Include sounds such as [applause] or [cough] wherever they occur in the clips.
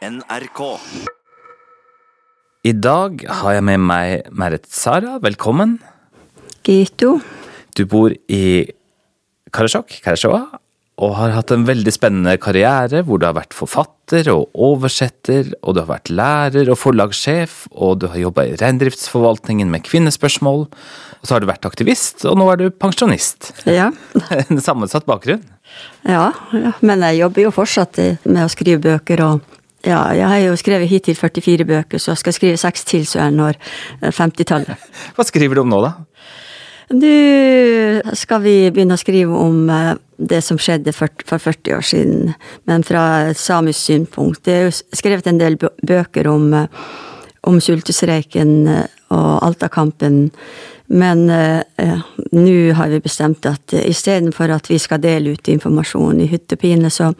NRK. I dag har jeg med meg Merit Sara. Velkommen. Gito. Du bor i Karasjok, Karasjoa, og har hatt en veldig spennende karriere hvor du har vært forfatter og oversetter, og du har vært lærer og forlagssjef, og du har jobba i reindriftsforvaltningen med kvinnespørsmål, og så har du vært aktivist, og nå er du pensjonist. Ja. [laughs] En sammensatt bakgrunn. ja. Ja, men jeg jobber jo fortsatt med å skrive bøker, og ja, jeg har jo skrevet hittil 44 bøker, så jeg skal skrive seks til, så jeg når eh, 50-tallet. [laughs] Hva skriver du om nå, da? Nå skal vi begynne å skrive om eh, det som skjedde for, for 40 år siden, men fra et samisk synpunkt. Det er jo skrevet en del bøker om, eh, om sultestreiken eh, og Alta-kampen, men eh, eh, nå har vi bestemt at eh, istedenfor at vi skal dele ut informasjon i hyttepine, så,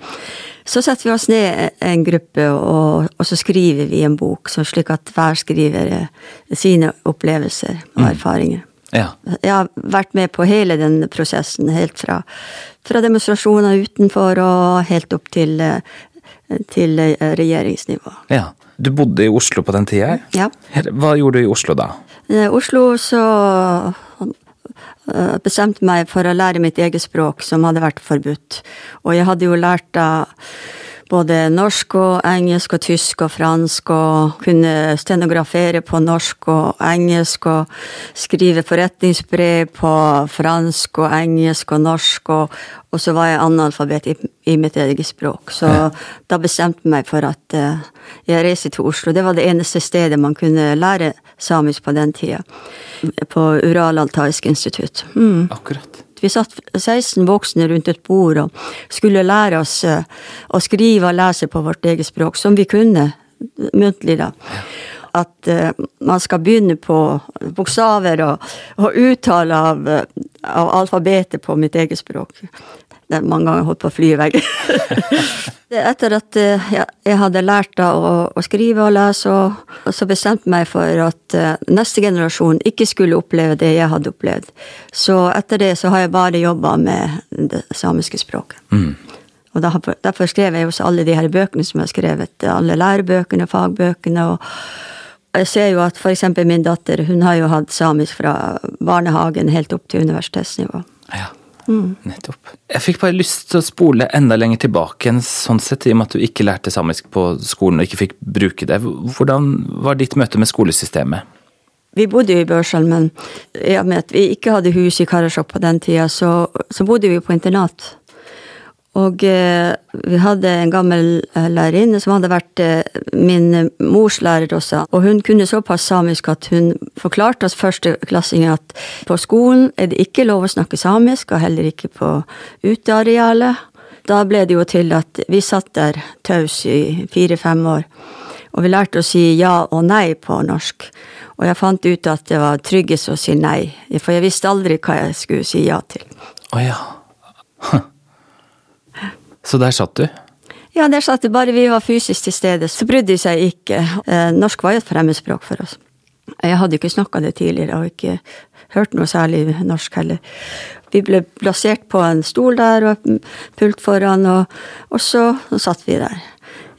så setter vi oss ned en gruppe, og, og så skriver vi en bok, så slik at hver skriver eh, sine opplevelser og erfaringer. Ja. Jeg har vært med på hele den prosessen, helt fra, fra demonstrasjoner utenfor og helt opp til, eh, til regjeringsnivå. ja. Du bodde i Oslo på den tida? Ja. Hva gjorde du i Oslo da? I Oslo så bestemte meg for å lære mitt eget språk, som hadde vært forbudt. Og jeg hadde jo lært da både norsk og engelsk og tysk og fransk, og kunne stenografere på norsk og engelsk, og skrive forretningsbrev på fransk og engelsk og norsk, og, og så var jeg analfabet i, i mitt eget språk. Så da bestemte jeg meg for at uh, jeg reiste til Oslo. Det var det eneste stedet man kunne lære samisk på den tida. På Ural-Altaisk institutt. Mm. Akkurat. Vi satt 16 voksne rundt et bord og skulle lære oss eh, å skrive og lese på vårt eget språk, som vi kunne muntlig, da. At uh, man skal begynne på bokstaver og, og uttale av, eh, av alfabetet på mitt eget språk. Det er mange ganger holdt på å fly i veggen. [laughs] Etter at eh, jeg, hadde lært da å, å skrive og lese, og, og så bestemte jeg meg for at eh, neste generasjon ikke skulle oppleve det jeg hadde opplevd. Så etter det så har jeg bare jobba med det samiske språket. Og derfor, derfor skrev jeg også alle de her bøkene som jeg har skrevet. Alle lærebøkene, fagbøkene. og jeg ser jo at f.eks. min datter hun har jo hatt samisk fra barnehagen helt opp til universitetsnivå. Ja, nettopp. Jeg fikk bare lyst til å spole enda lenger tilbake enn sånn sett, i og med at du ikke lærte samisk på skolen og ikke fikk bruke det. Hvordan var ditt møte med skolesystemet? Vi bodde jo i Børsel, men i og med at vi ikke hadde hus i Karasjok på den tida, så, så bodde vi på internat. Og eh, vi hadde en gammel eh, lærerinne som hadde vært eh, min mors lærer også. Og hun kunne såpass samisk at hun forklarte oss førsteklassinger at på skolen er det ikke lov å snakke samisk, og heller ikke på utearealet. Da ble det jo til at vi satt der taus i fire-fem år. Og vi lærte å si ja og nei på norsk. Og jeg fant ut at det var tryggest å si nei, for jeg visste aldri hva jeg skulle si ja til. Å ja. [laughs] Så der satt du. Ja, der satt det bare vi var fysisk til stede, så brydde de seg ikke. Eh, norsk var jo et fremmedspråk for oss. Jeg hadde ikke snakka det tidligere, og ikke hørt noe særlig norsk heller. Vi ble plassert på en stol der og pult foran, og, og så satt vi der.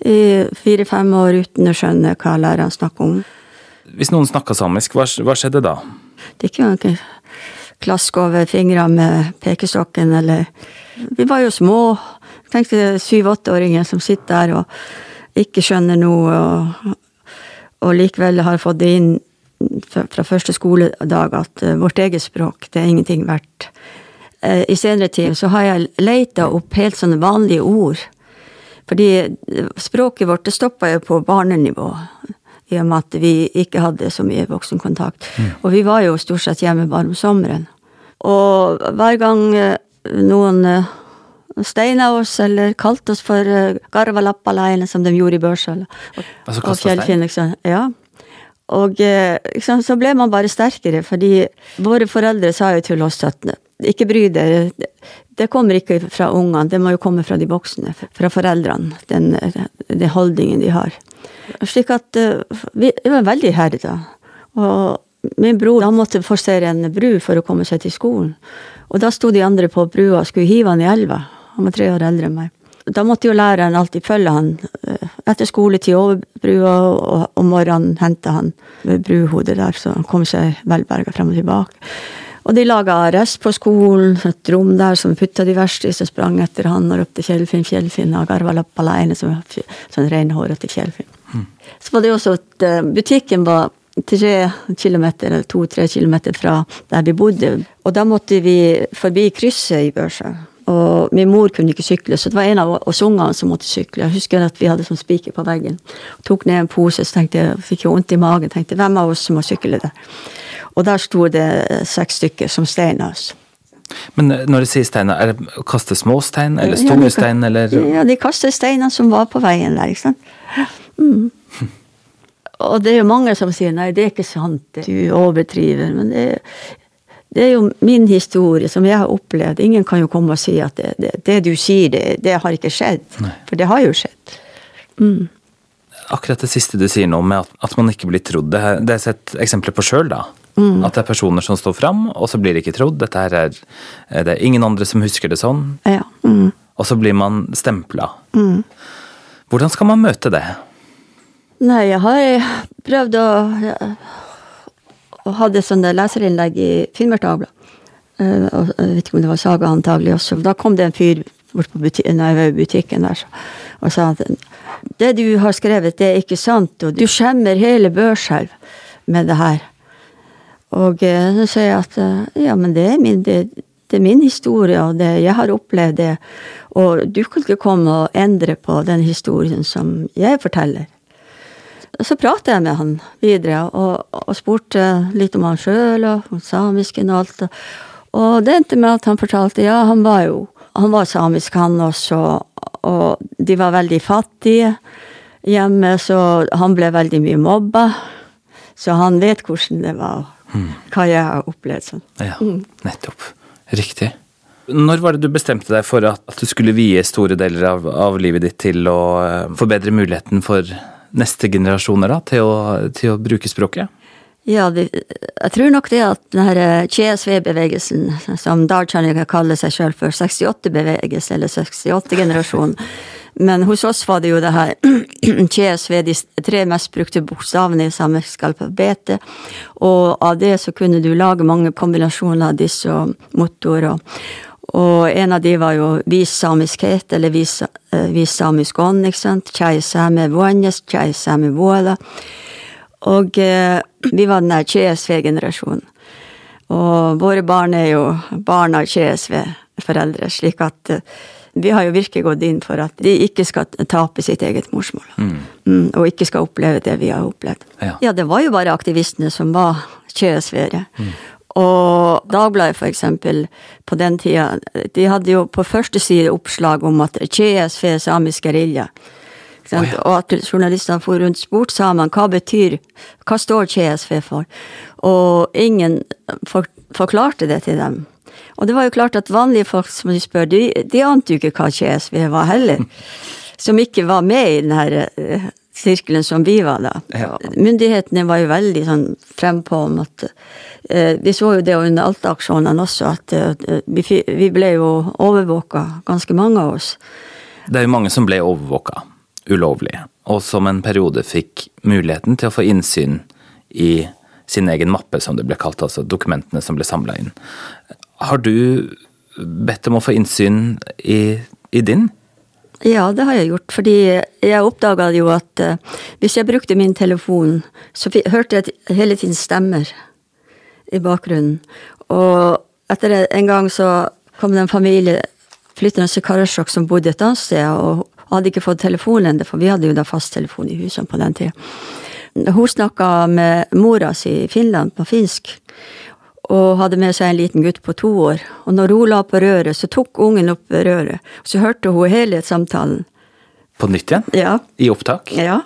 I fire-fem år uten å skjønne hva læreren snakket om. Hvis noen snakka samisk, hva, hva skjedde da? Det er ikke noe klask over fingrene med pekestokken, eller Vi var jo små. Tenk deg syv-åtteåringer som sitter der og ikke skjønner noe, og, og likevel har fått det inn fra, første skoledag at eh, vårt eget språk, det er ingenting verdt. Eh, I senere tid så har jeg leita opp helt sånne vanlige ord. Fordi eh, språket vårt det stoppa jo på barnenivå. I og med at vi ikke hadde så mye voksenkontakt. Og vi var jo stort sett hjemme bare om sommeren. Og hver gang noen eh, steina oss, eller kalte oss for eh, Garvalappaleine, som de gjorde i Børsøl Og, Altså og Fjellfinn. Ja. Og liksom, så ble man bare sterkere, fordi våre foreldre sa jo til oss at ikke bry dere, det- kommer ikke fra ungene, det må jo komme fra de voksne, fra foreldrene, den, den holdningen de har. Slik at eh, vi, vi var veldig herda. Og min bror han måtte forsere en bru for å komme seg til skolen. Og da sto de andre på brua og skulle hive han i elva. Han var tre år eldre enn meg. Da måtte jo læreren alltid følge han eh, etter skoletid over brua, og om morgenen hente han ved bruhodet der, så han kom seg velberga frem og tilbake. Og de laga arrest på skolen, et rom der som putta de verste i, som sprang etter han og ropte 'Fjellfinn, Fjellfinn', og Garvalappaleine, som var sånn reinhårete Fjellfinn. Mm. Så var det også at uh, butikken var tre kilometer, eller to-tre kilometer fra der vi bodde. Og da måtte vi forbi krysset i Børsa. Og min mor kunne ikke sykle, så det var en av oss ungene som måtte sykle. Jeg husker at vi hadde sånn spiker på veggen. Tok ned en pose, så tenkte jeg, fikk jeg vondt i magen. tenkte hvem av oss som må sykle der? Og der sto det seks stykker som stein oss. Men når de sier steiner, er det å kaste små stein, eller store ja, stein, eller Ja, de kaster steiner som var på veien der, ikke sant. Mm. [laughs] Og det er jo mange som sier nei, det er ikke sant, du overdriver. Men det, det er jo min historie som jeg har opplevd. Ingen kan jo komme og si at det, det, det du sier, det, det, har ikke skjedd. Nei. For det har jo skjedd. Mm. Akkurat det siste du sier nå, med at, at man ikke blir trodd, det, har jeg sett eksempler på sjøl, da. Mm. At det er personer som står fram, og så blir det ikke trodd. Dette her er, det er ingen andre som husker det sånn. Ja. Mm. Og så blir man stempla. Mm. Hvordan skal man møte det? Nei, jeg har prøvd å og hadde sånne leserinnlegg i Finnmark Dagblad. Uh, jeg vet ikke om det var Saga antagelig også. Da kom det en fyr bort på butikken, når jeg var i butikken der, og sa at det du har skrevet, det er ikke sant, og du skjemmer hele Børselv med det her. Og eh, så sier jeg at eh, ja, men det er min, det, det er min historie, og det, jeg har opplevd det. Og du kan ikke komme og endre på den historien som jeg forteller. Så pratet jeg med han videre, og, og spurte litt om han sjøl og om samisken og alt. Og det endte med at han fortalte ja, han var jo han var samisk, han også, og de var veldig fattige hjemme, så han ble veldig mye mobba. Så han vet hvordan det var hva jeg har opplevd sånn. Ja, mm. nettopp. Riktig. Når var det du bestemte deg for at, du skulle vie store deler av, av livet ditt til å uh, forbedre muligheten for neste generasjoner da, til å, til å bruke språket? Ja, det, jeg tror nok det at denne CSV-bevegelsen, som Darchanika kaller seg sjøl for 68-bevegelse, eller 68-generasjon, men hos oss var det jo det her [clears throat] CSV, de tre mest brukte bokstavene i samisk alfabet. Og av det så kunne du lage mange kombinasjoner av disse. Og en av de var jo vis samiskhet, eller vis, uh, vis samisk ånd, ikke sant. Chai same vuanjes, chai same vuala. Og eh, vi var den der CSV-generasjonen. Og våre barn er jo barn av CSV-foreldre, slik at eh, vi har jo virkelig gått inn for at de ikke skal tape sitt eget morsmål. Mm. Mm, og ikke skal oppleve det vi har opplevd. Ja, ja det var jo bare aktivistene som var kjøsvære. Mm. Og Dagbladet, for eksempel, på den tida, de hadde jo på første side oppslag om at KSV samisk gerilja. Oh, ja. Og at journalistene for rundt spurte samene hva betyr Hva står KSV for? Og ingen for, forklarte det til dem. Og det var jo klart at vanlige folk som de spør, de, de ante jo ikke hva KSV var heller. [laughs] Som ikke var med i den her uh, sirkelen som vi var da. Ja. Myndighetene var jo veldig sånn frempå om at eh, Vi så jo det under Alta-aksjonene også, at eh, vi, vi, ble jo overvåka, ganske mange av oss. Det er jo mange som ble overvåka ulovlig, og som en periode fikk muligheten til å få innsyn i sin egen mappe, som det ble kalt, altså dokumentene som ble samla inn. Har du bedt om å få innsyn i, i din? Ja, det har jeg gjort, fordi jeg oppdaga jo at uh, hvis jeg brukte min telefon, så hørte jeg hele tiden stemmer i bakgrunnen. Og etter en gang så kom det en familie flyttende til Karasjok som bodde et annet sted, og hadde ikke fått telefon ennå, for vi hadde jo da fasttelefon i husene på den tida. Hun snakka med mora si i Finland på finsk, og hadde med seg en liten gutt på to år. Og når hun la på røret, så tok ungen opp røret. Og så hørte hun hele samtalen. På nytt igjen? Ja. I opptak? Ja.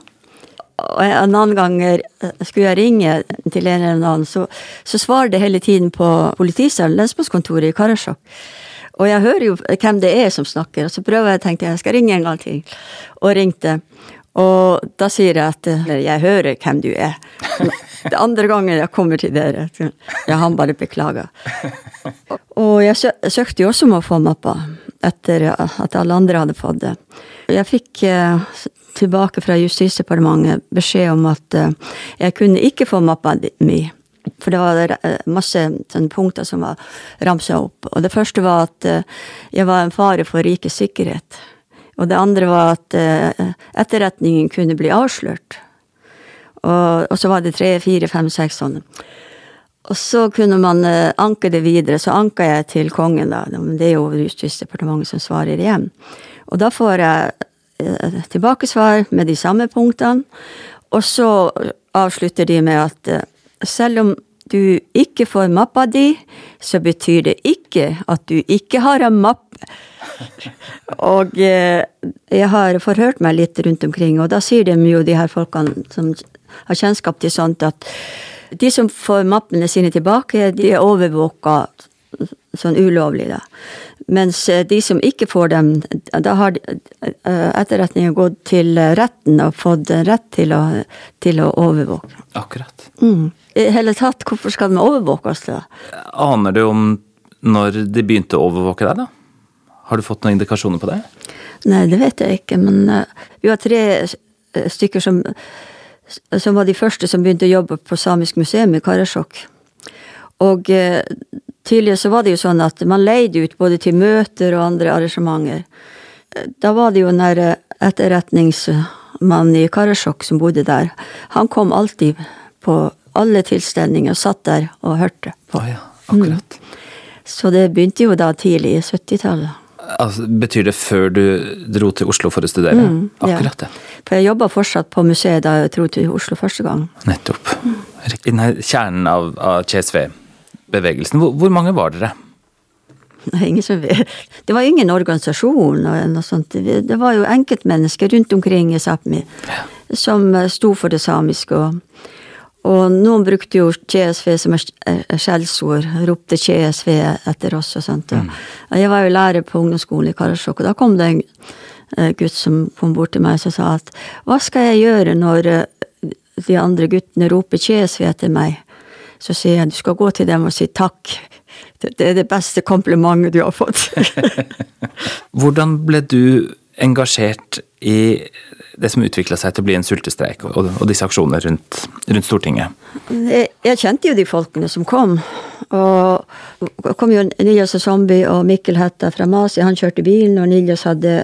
Og en annen gang eh, skulle jeg ringe til en eller annen, så, så svarer det hele tiden på politisalen, lensmannskontoret i Karasjok. Og jeg hører jo hvem det er som snakker, og så prøver jeg, tenkte jeg skal ringe en gang til. Og ringte. Og da sier jeg at Eller jeg hører hvem du er. [laughs] Det andre gangen jeg kommer til dere. Ja, han bare beklager. Og jeg søkte jo også om å få mappa, etter at alle andre hadde fått det. Jeg fikk eh, tilbake fra Justisdepartementet beskjed om at eh, jeg kunne ikke få mappa mi. For det var uh, masse sånne punkter som var ramsa opp. Og det første var at eh, jeg var en fare for rikets sikkerhet. Og det andre var at etterretningen kunne bli avslørt. Og, og så var det tre, fire, fem, seks sånne. Og så kunne man anke det videre. Så anka jeg til kongen, da. Det er jo Justisdepartementet som svarer igjen. Og da får jeg eh, tilbakesvar med de samme punktene. Og så avslutter de med at eh, selv om du ikke får mappa di, så betyr det ikke at du ikke har en mapp. [laughs] og eh, jeg har forhørt meg litt rundt omkring, og da sier de jo, de her folkene som har kjennskap til sånt, at de som får mappene sine tilbake, de er overvåka sånn ulovlig, da. Mens eh, de som ikke får dem, da har eh, etterretningen gått til retten og fått rett til å, til å overvåke. Akkurat. Mm. I hele tatt, hvorfor skal de overvåkes da? Aner du om når de begynte å overvåke deg, da? Har du fått noen indikasjoner på det? Nei, det vet jeg ikke, men uh, vi var tre stykker som, som var de første som begynte å jobbe på Samisk museum i Karasjok. Og Tidligere så var det jo sånn at man leide ut både til møter og andre arrangementer. Da var det jo den derre etterretningsmannen i Karasjok som bodde der. Han kom alltid på alle tilstelninger og satt der og hørte på. Ah, ja, akkurat. Mm. Så det begynte jo da tidlig i 70-tallet. Altså, betyr det før du dro til Oslo for å studere? Mm, akkurat, ja. For jeg jobba fortsatt på museet da jeg dro til Oslo første gang. Nettopp. Mm. I kjernen av, av CSV bevegelsen. Hvor, hvor mange var dere? Det var ingen organisasjon og noe sånt. Det var jo enkeltmennesker rundt omkring i Sápmi ja. som eh, sto for det samiske. Og, og noen brukte jo CSV som skjellsord. Ropte CSV etter oss og sånt. Og mm. Jeg var jo lærer på ungdomsskolen i Karasjok, og da kom det en eh, gutt som kom bort til meg og sa at hva skal jeg gjøre når eh, de andre guttene roper CSV etter meg? Så sier jeg du skal gå til dem og si takk. Det er det beste komplimentet du har fått. [laughs] Hvordan ble du engasjert i det som utvikla seg til å bli en sultestreik, og, og disse aksjonene rundt, rundt Stortinget? Jeg, jeg, kjente jo de folkene som kom. Og kom jo Niljas og Zombie og Mikkel Hætta fra Masi. Han kjørte bilen, og Niljas hadde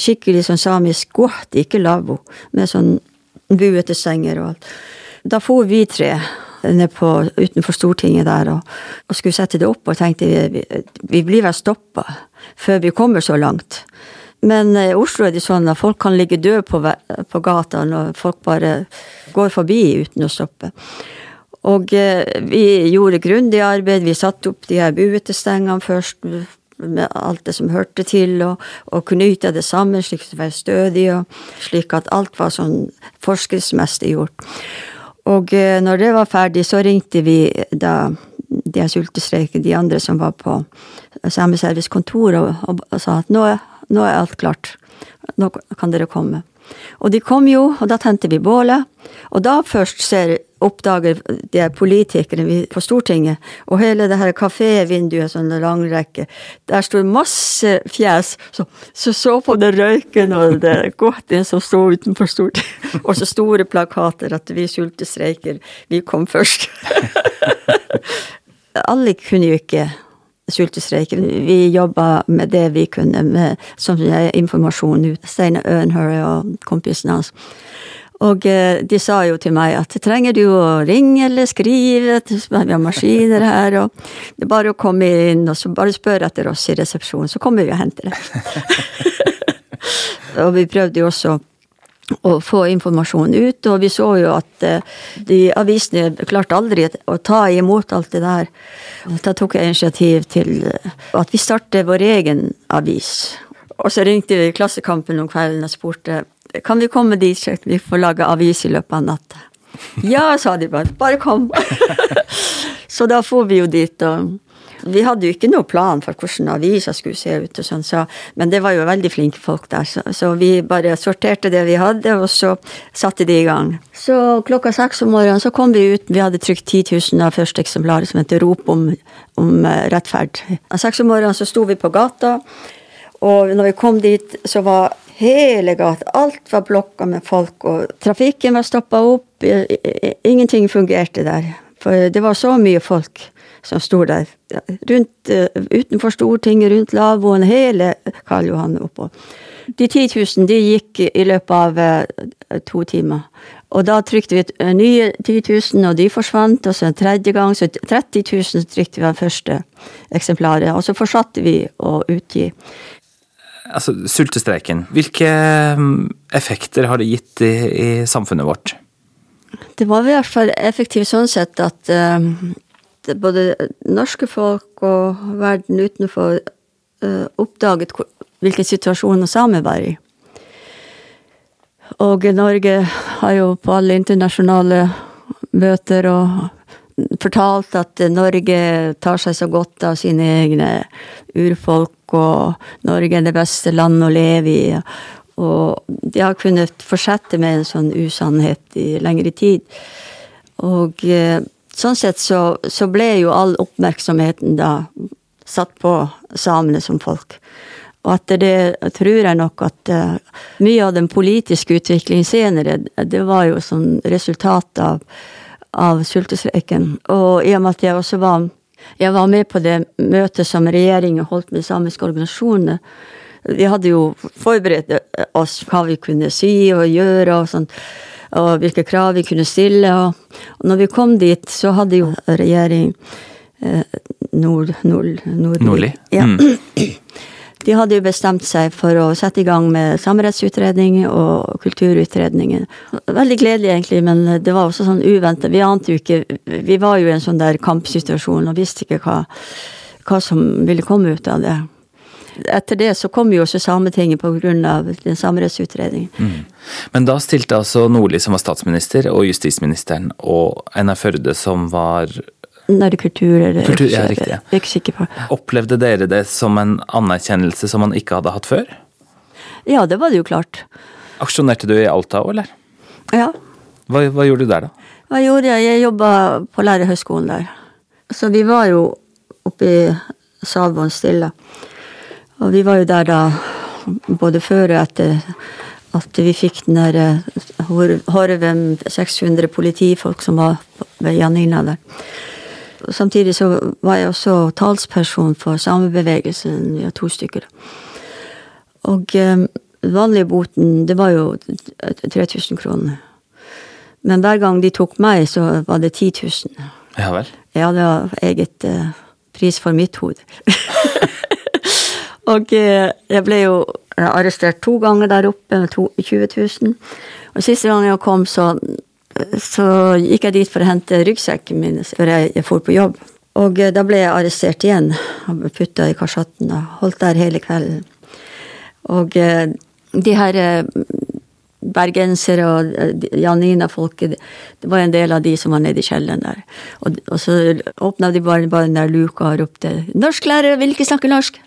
skikkelig sånn samisk godt, ikke lavvo, med sånn buete senger og alt. Da for vi tre på, utenfor Stortinget der og, og, skulle sette det opp, og tenkte vi, vi blir vel stoppa før vi kommer så langt. Men i Oslo er det sånn at folk kan ligge døde på, på gata når folk bare går forbi uten å stoppe. Og eh, vi gjorde grundig arbeid. Vi satte opp de her buetestengene først med alt det som hørte til, og, og knyta det sammen slik at det var stødig, og slik at alt var sånn forskriftsmessig gjort. Og eh, når det var ferdig, så ringte vi da de sultestreiket, de andre som var på samme kontor, og, og, og, sa at nå, nå er alt klart. Nå kan dere komme. Og de kom jo, og da tente vi bålet. Og da først ser, oppdager de politikerne på Stortinget, og hele det her kafévinduet, sånn langrekke, der står masse fjes som så, så, på det røyken og det godtet som sto utenfor Stortinget, [laughs] og så store plakater at vi sultestreiker, vi kom først. [laughs] Alle kunne jo ikke sultestreiken. Vi jobba med det vi kunne, med som informasjon ut. Steinar Ønhøre og kompisen hans. Og eh, de sa jo til meg at trenger du å ringe eller skrive, vi har maskiner her, og det er bare å komme inn og så bare spørre etter oss i resepsjonen, så kommer vi og henter det. [laughs] og vi prøvde jo også å få informasjon ut, og vi så jo at eh, de avisene klarte aldri å ta imot alt det der. Da tok jeg initiativ til eh, at vi startet vår egen avis. Og så ringte vi Klassekampen om kvelden og spurte kan vi komme dit, så vi får lage avis i løpet av natta. [laughs] Ja, sa de bare. Bare kom. [laughs] så da får vi jo dit, og vi hadde jo ikke noe plan for hvordan avisa skulle se ut, og sånn, så, men det var jo veldig flinke folk der, så, så, vi bare sorterte det vi hadde, og så satte de i gang. Så klokka seks om morgenen så kom vi ut, vi hadde trykt 10 000 av første eksemplaret som heter Rop om, om uh, rettferd. Seks om morgenen så sto vi på gata. Og når vi kom dit, så var hele gata Alt var blokka med folk, og trafikken var stoppa opp. Ingenting fungerte der. For det var så mye folk som sto der. Rundt, utenfor Stortinget, rundt lavvoen, hele Karl Johan oppå. De 10 000 de gikk i løpet av to timer. Og da trykte vi eh, nye 10 000, og de forsvant. Og så en tredje gang, så 30 000 trykte vi den første eksemplaret. Og så fortsatte vi å utgi. Altså, Sultestreiken, hvilke mm, effekter har det gitt i, i, samfunnet vårt? Det var i hvert fall effektivt sånn sett at både norske folk og verden utenfor uh, oppdaget hvilken situasjon samer var i. Og Norge har jo på alle internasjonale møter og fortalt at Norge tar seg så godt av sine egne urfolk, og Norge er det beste landet å leve i. Og de har kunnet fortsette med en sånn usannhet i lengre tid. Og eh, sånn sett så, så ble jo all oppmerksomheten da satt på samene som folk. Og etter det tror jeg nok at uh, mye av den politiske utviklingen senere, det var jo som resultat av, av sultestreiken. Og i og med at jeg også var, jeg var med på det møtet som regjeringen holdt med samiske organisasjonene, vi hadde jo forberedt oss hva vi kunne si og gjøre og sånn, og hvilke krav vi kunne stille. Og, og når vi kom dit, så hadde jo regjering eh, Nord, nord, nord Nordli. Ja. Mm. [clears throat] De hadde jo bestemt seg for å sette i gang med samerettsutredning og kulturutredningen. Veldig gledelig, egentlig, men det var også sånn uventa. Vi ante jo ikke Vi var jo i en sånn der kampsituasjon og visste ikke hva, hva som ville komme ut av det. Etter det så kom jo også Sametinget av den samerettsutredningen. Mm. Men da stilte altså Nordli, som var statsminister, og justisministeren, og Einar Førde, som var Nei, det kultur eller kultur, ja, riktig. Jeg er ikke sikker på. Opplevde dere det som en anerkjennelse som man ikke hadde hatt før? Ja, det var det jo klart. Aksjonerte du i Alta òg, eller? Ja. Hva, hva, gjorde du der, da? Hva gjorde jeg? Jeg jobba på lærerhøgskolen der. Så vi var jo oppe i Savvån stille. Og vi var jo der da både før og etter at vi fikk den der Horvem 600 politifolk som var ved Janina der. Samtidig så var jeg også talsperson for samebevegelsen. Vi har to stykker. Og eh, vanlige boten, det var jo 3000 kroner. Men hver gang de tok meg, så var det 10 000. Ja vel? Ja, det var eget eh, pris for mitt hode. [laughs] og eh, jeg ble jo arrestert to ganger der oppe med 20 000. Og siste gang jeg kom, så så gikk jeg dit for å hente ryggsekken min før jeg, jeg for på jobb. Og eh, da ble jeg arrestert igjen og putta i kasjotten og holdt der hele kvelden. Og eh, de her eh, bergensere og Janina-folket, det var en del av de som var nede i kjelleren der. Og, og så åpna de bare, bare den der luka og ropte 'Norsklærer vil ikke snakke norsk'.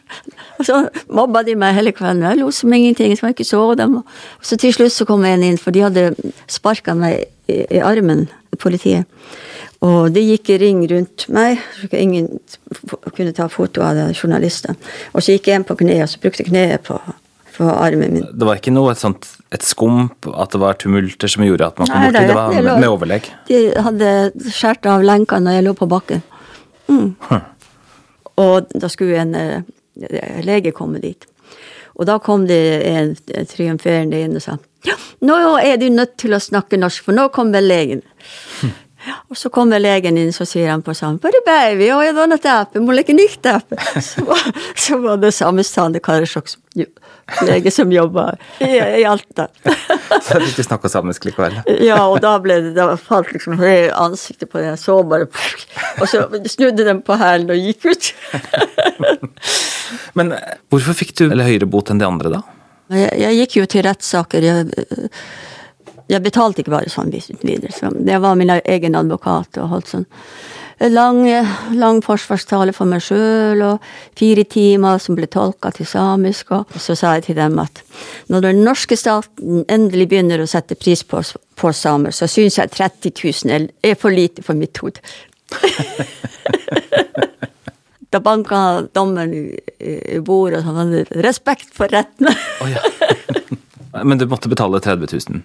Og så mobba de meg hele kvelden. Jeg lo som ingenting, så jeg ikke så dem. Og så til slutt så kom en inn, for de hadde sparka meg i, i armen, politiet. Og det gikk i ring rundt meg, så ingen kunne ta foto av journalister. Og så gikk jeg en på kneet, og så brukte kneet på, på, armen min. Det var ikke noe et sånt et skump, at det var tumulter som gjorde at man kom borti? Det var med, med overlegg? De hadde skåret av lenkene når jeg lå på bakken. Mm. Hm. Og da skulle en uh, lege komme dit. Og da kom det en triumferende inn og sa ja, nå er du nødt til å snakke norsk, for nå kommer legen. Hm. Og så kommer legen inn, så sier han på sammen Bare baby, og jeg donet ape, må leke nytt ape. [laughs] Så, så var det samme sammestående Karasjok lege som jobba i, i Alta. [laughs] Så fikk du snakke samisk likevel? Ja, og da ble det, da falt liksom hele ansiktet på det. Så bare Og så snudde den på hælen og gikk ut. [laughs] Men hvorfor fikk du eller høyere bot enn de andre, da? Jeg, jeg gikk jo til rettssaker. Jeg, jeg, betalte ikke bare sånn videre. Så jeg var min egen advokat og holdt sånn lang, lang forsvarstale for meg sjøl, og fire timer som ble tolka til samisk. Og så sa jeg til dem at når den norske staten endelig begynner å sette pris på, på samer, så syns jeg 30 000 er for lite for mitt hode. [laughs] Da banka dommeren i, bordet og sa respekt for retten. oh. [laughs] Men du måtte betale 30 000?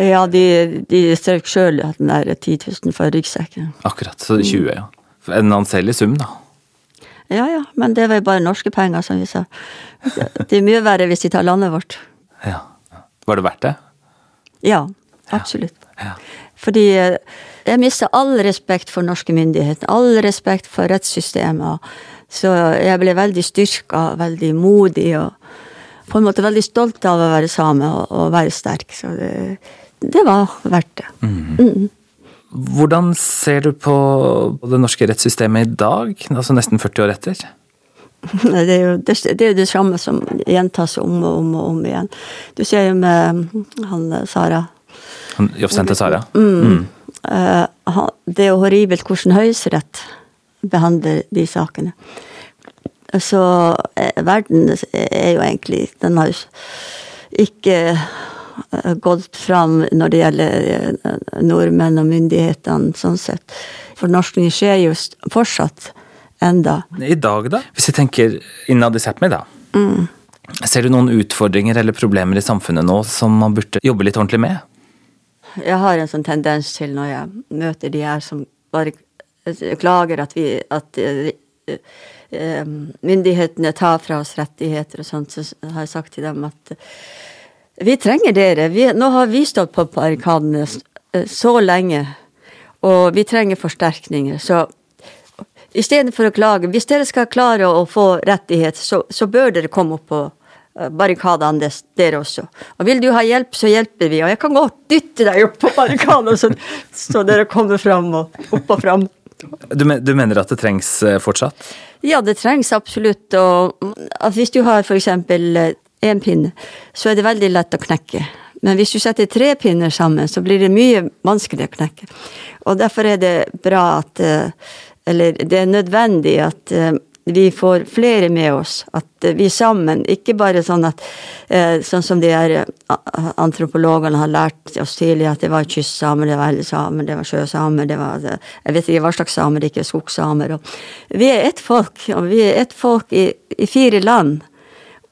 Ja, de, de strøk sjøl den der 10 000 for ryggsekken. Akkurat. Så 20, ja. En anselig sum, da. Ja ja, men det var jo bare norske penger, som vi sa. Det er mye verre hvis de tar landet vårt. Ja. Var det verdt det? Ja, absolutt. Ja. Fordi eh, jeg mista all respekt for norske myndigheter, all respekt for rettssystemet. Så jeg ble veldig styrka, veldig modig og på en måte veldig stolt av å være same og, og være sterk. Så det, det var verdt det. Mm. Hvordan ser du på det norske rettssystemet i dag, altså nesten 40 år etter? [laughs] Det er jo det, det, er jo det samme som gjentas om og om og om igjen. Du ser jo med han Sara Han Jobbsenter Sara? Mm. Uh, det er jo horribelt hvordan Høyesterett behandler de sakene. Så eh, verden er jo egentlig Den har ikke eh, gått fram når det gjelder eh, nordmenn og myndighetene, sånn sett. Fornorskning skjer jo fortsatt enda. I dag, da? Hvis vi tenker innad i Sápmi, da. Ser du noen utfordringer eller problemer i samfunnet nå som man burde jobbe litt ordentlig med? Jeg har en sånn tendens til når jeg møter de her som bare klager at vi at myndighetene tar fra oss rettigheter og sånt, så har jeg sagt til dem at eh, vi trenger dere. Vi, nå har vi stått på barrikadene eh, så lenge, og vi trenger forsterkninger. Så istedenfor å klage, hvis dere skal klare å få rettighet, så, så bør dere komme opp eh, barrikadene der også. Og vil du ha hjelp, så hjelper vi. Og jeg kan godt dytte deg opp på barrikadene, så, så dere kommer fram og opp og fram. Du, men- du mener at det trengs eh, fortsatt? Ja, det trengs absolutt. Og at hvis du har f.eks. én pinne, så er det veldig lett å knekke. Men hvis du setter tre pinner sammen, så blir det mye vanskeligere å knekke. Og derfor er det bra at eh, Eller det er nødvendig at eh, vi får flere med oss. At eh, vi sammen, ikke bare sånn at eh, Sånn som de her eh, antropologene har lært oss tidlig, at det var kystsamer, det var ellesamer, det var sjøsamer, det var Jeg vet ikke hva slags samer, det er ikke skogsamer. Og vi er ett folk, og vi er ett folk i, i fire land.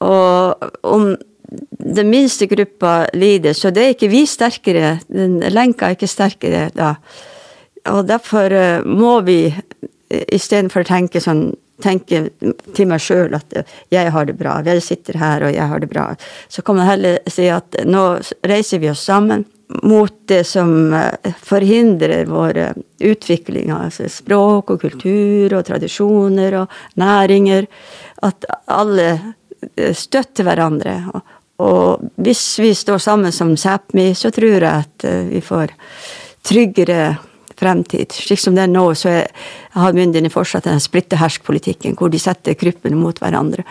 Og om den minste gruppa lider, så det er ikke vi sterkere. Den lenka er ikke sterkere da. Og derfor må vi istedenfor å tenke sånn tenke til meg sjøl at jeg har det bra, jeg sitter her og jeg har det bra, så kan man heller si at nå reiser vi oss sammen mot det som eh, forhindrer vår eh, utvikling, altså språk og kultur og tradisjoner og næringer. At alle eh, støtter hverandre. Og, hvis vi står sammen som Sápmi, så tror jeg at vi får tryggere fremtid. Slik som det er nå, så er, har myndighetene fortsatt den splitte-hersk-politikken, hvor de setter gruppene mot hverandre.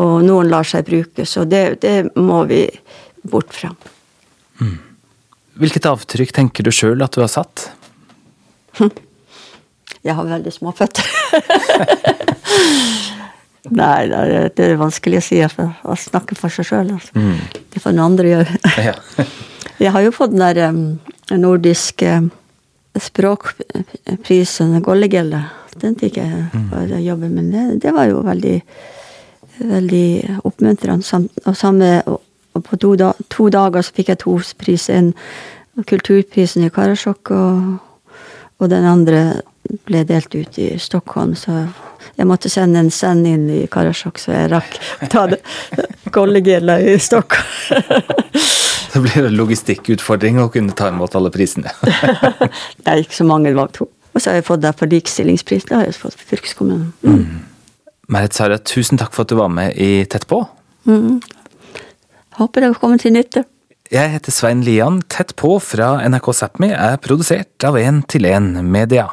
Og noen lar seg bruke, så det, det må vi bort fra. Hvilket avtrykk tenker du sjøl at du har satt? Jeg har veldig små føtter. [laughs] Nei, det er, vanskelig å si. Å snakke for seg sjøl. Altså. Det får noen andre gjøre. [laughs] Jeg har jo fått den der nordiske språkprisen, Gollegelle. Den fikk jeg for å jobbe med. Det, det var jo veldig, veldig oppmuntrende. Og, samme, og, på to, da, to dager så fikk jeg to priser. En kulturprisen i Karasjok, og, og den andre ble delt ut i Stockholm. Så jeg måtte sende en send inn i Karasjok, så jeg rakk ta det [laughs] Gollegella i Stockholm. [laughs] Det blir en logistikkutfordring å kunne ta imot alle prisene. Det er ikke så mange, det var to. Og så har jeg fått det for likestillingspris. Det har jeg fått for fylkeskommunen. Mm. Merit Sara, tusen takk for at du var med i Tett på. Håper det kommer til nytte. Jeg heter Svein Lian. Tett på fra NRK Sápmi er produsert av 1 til 1 Media.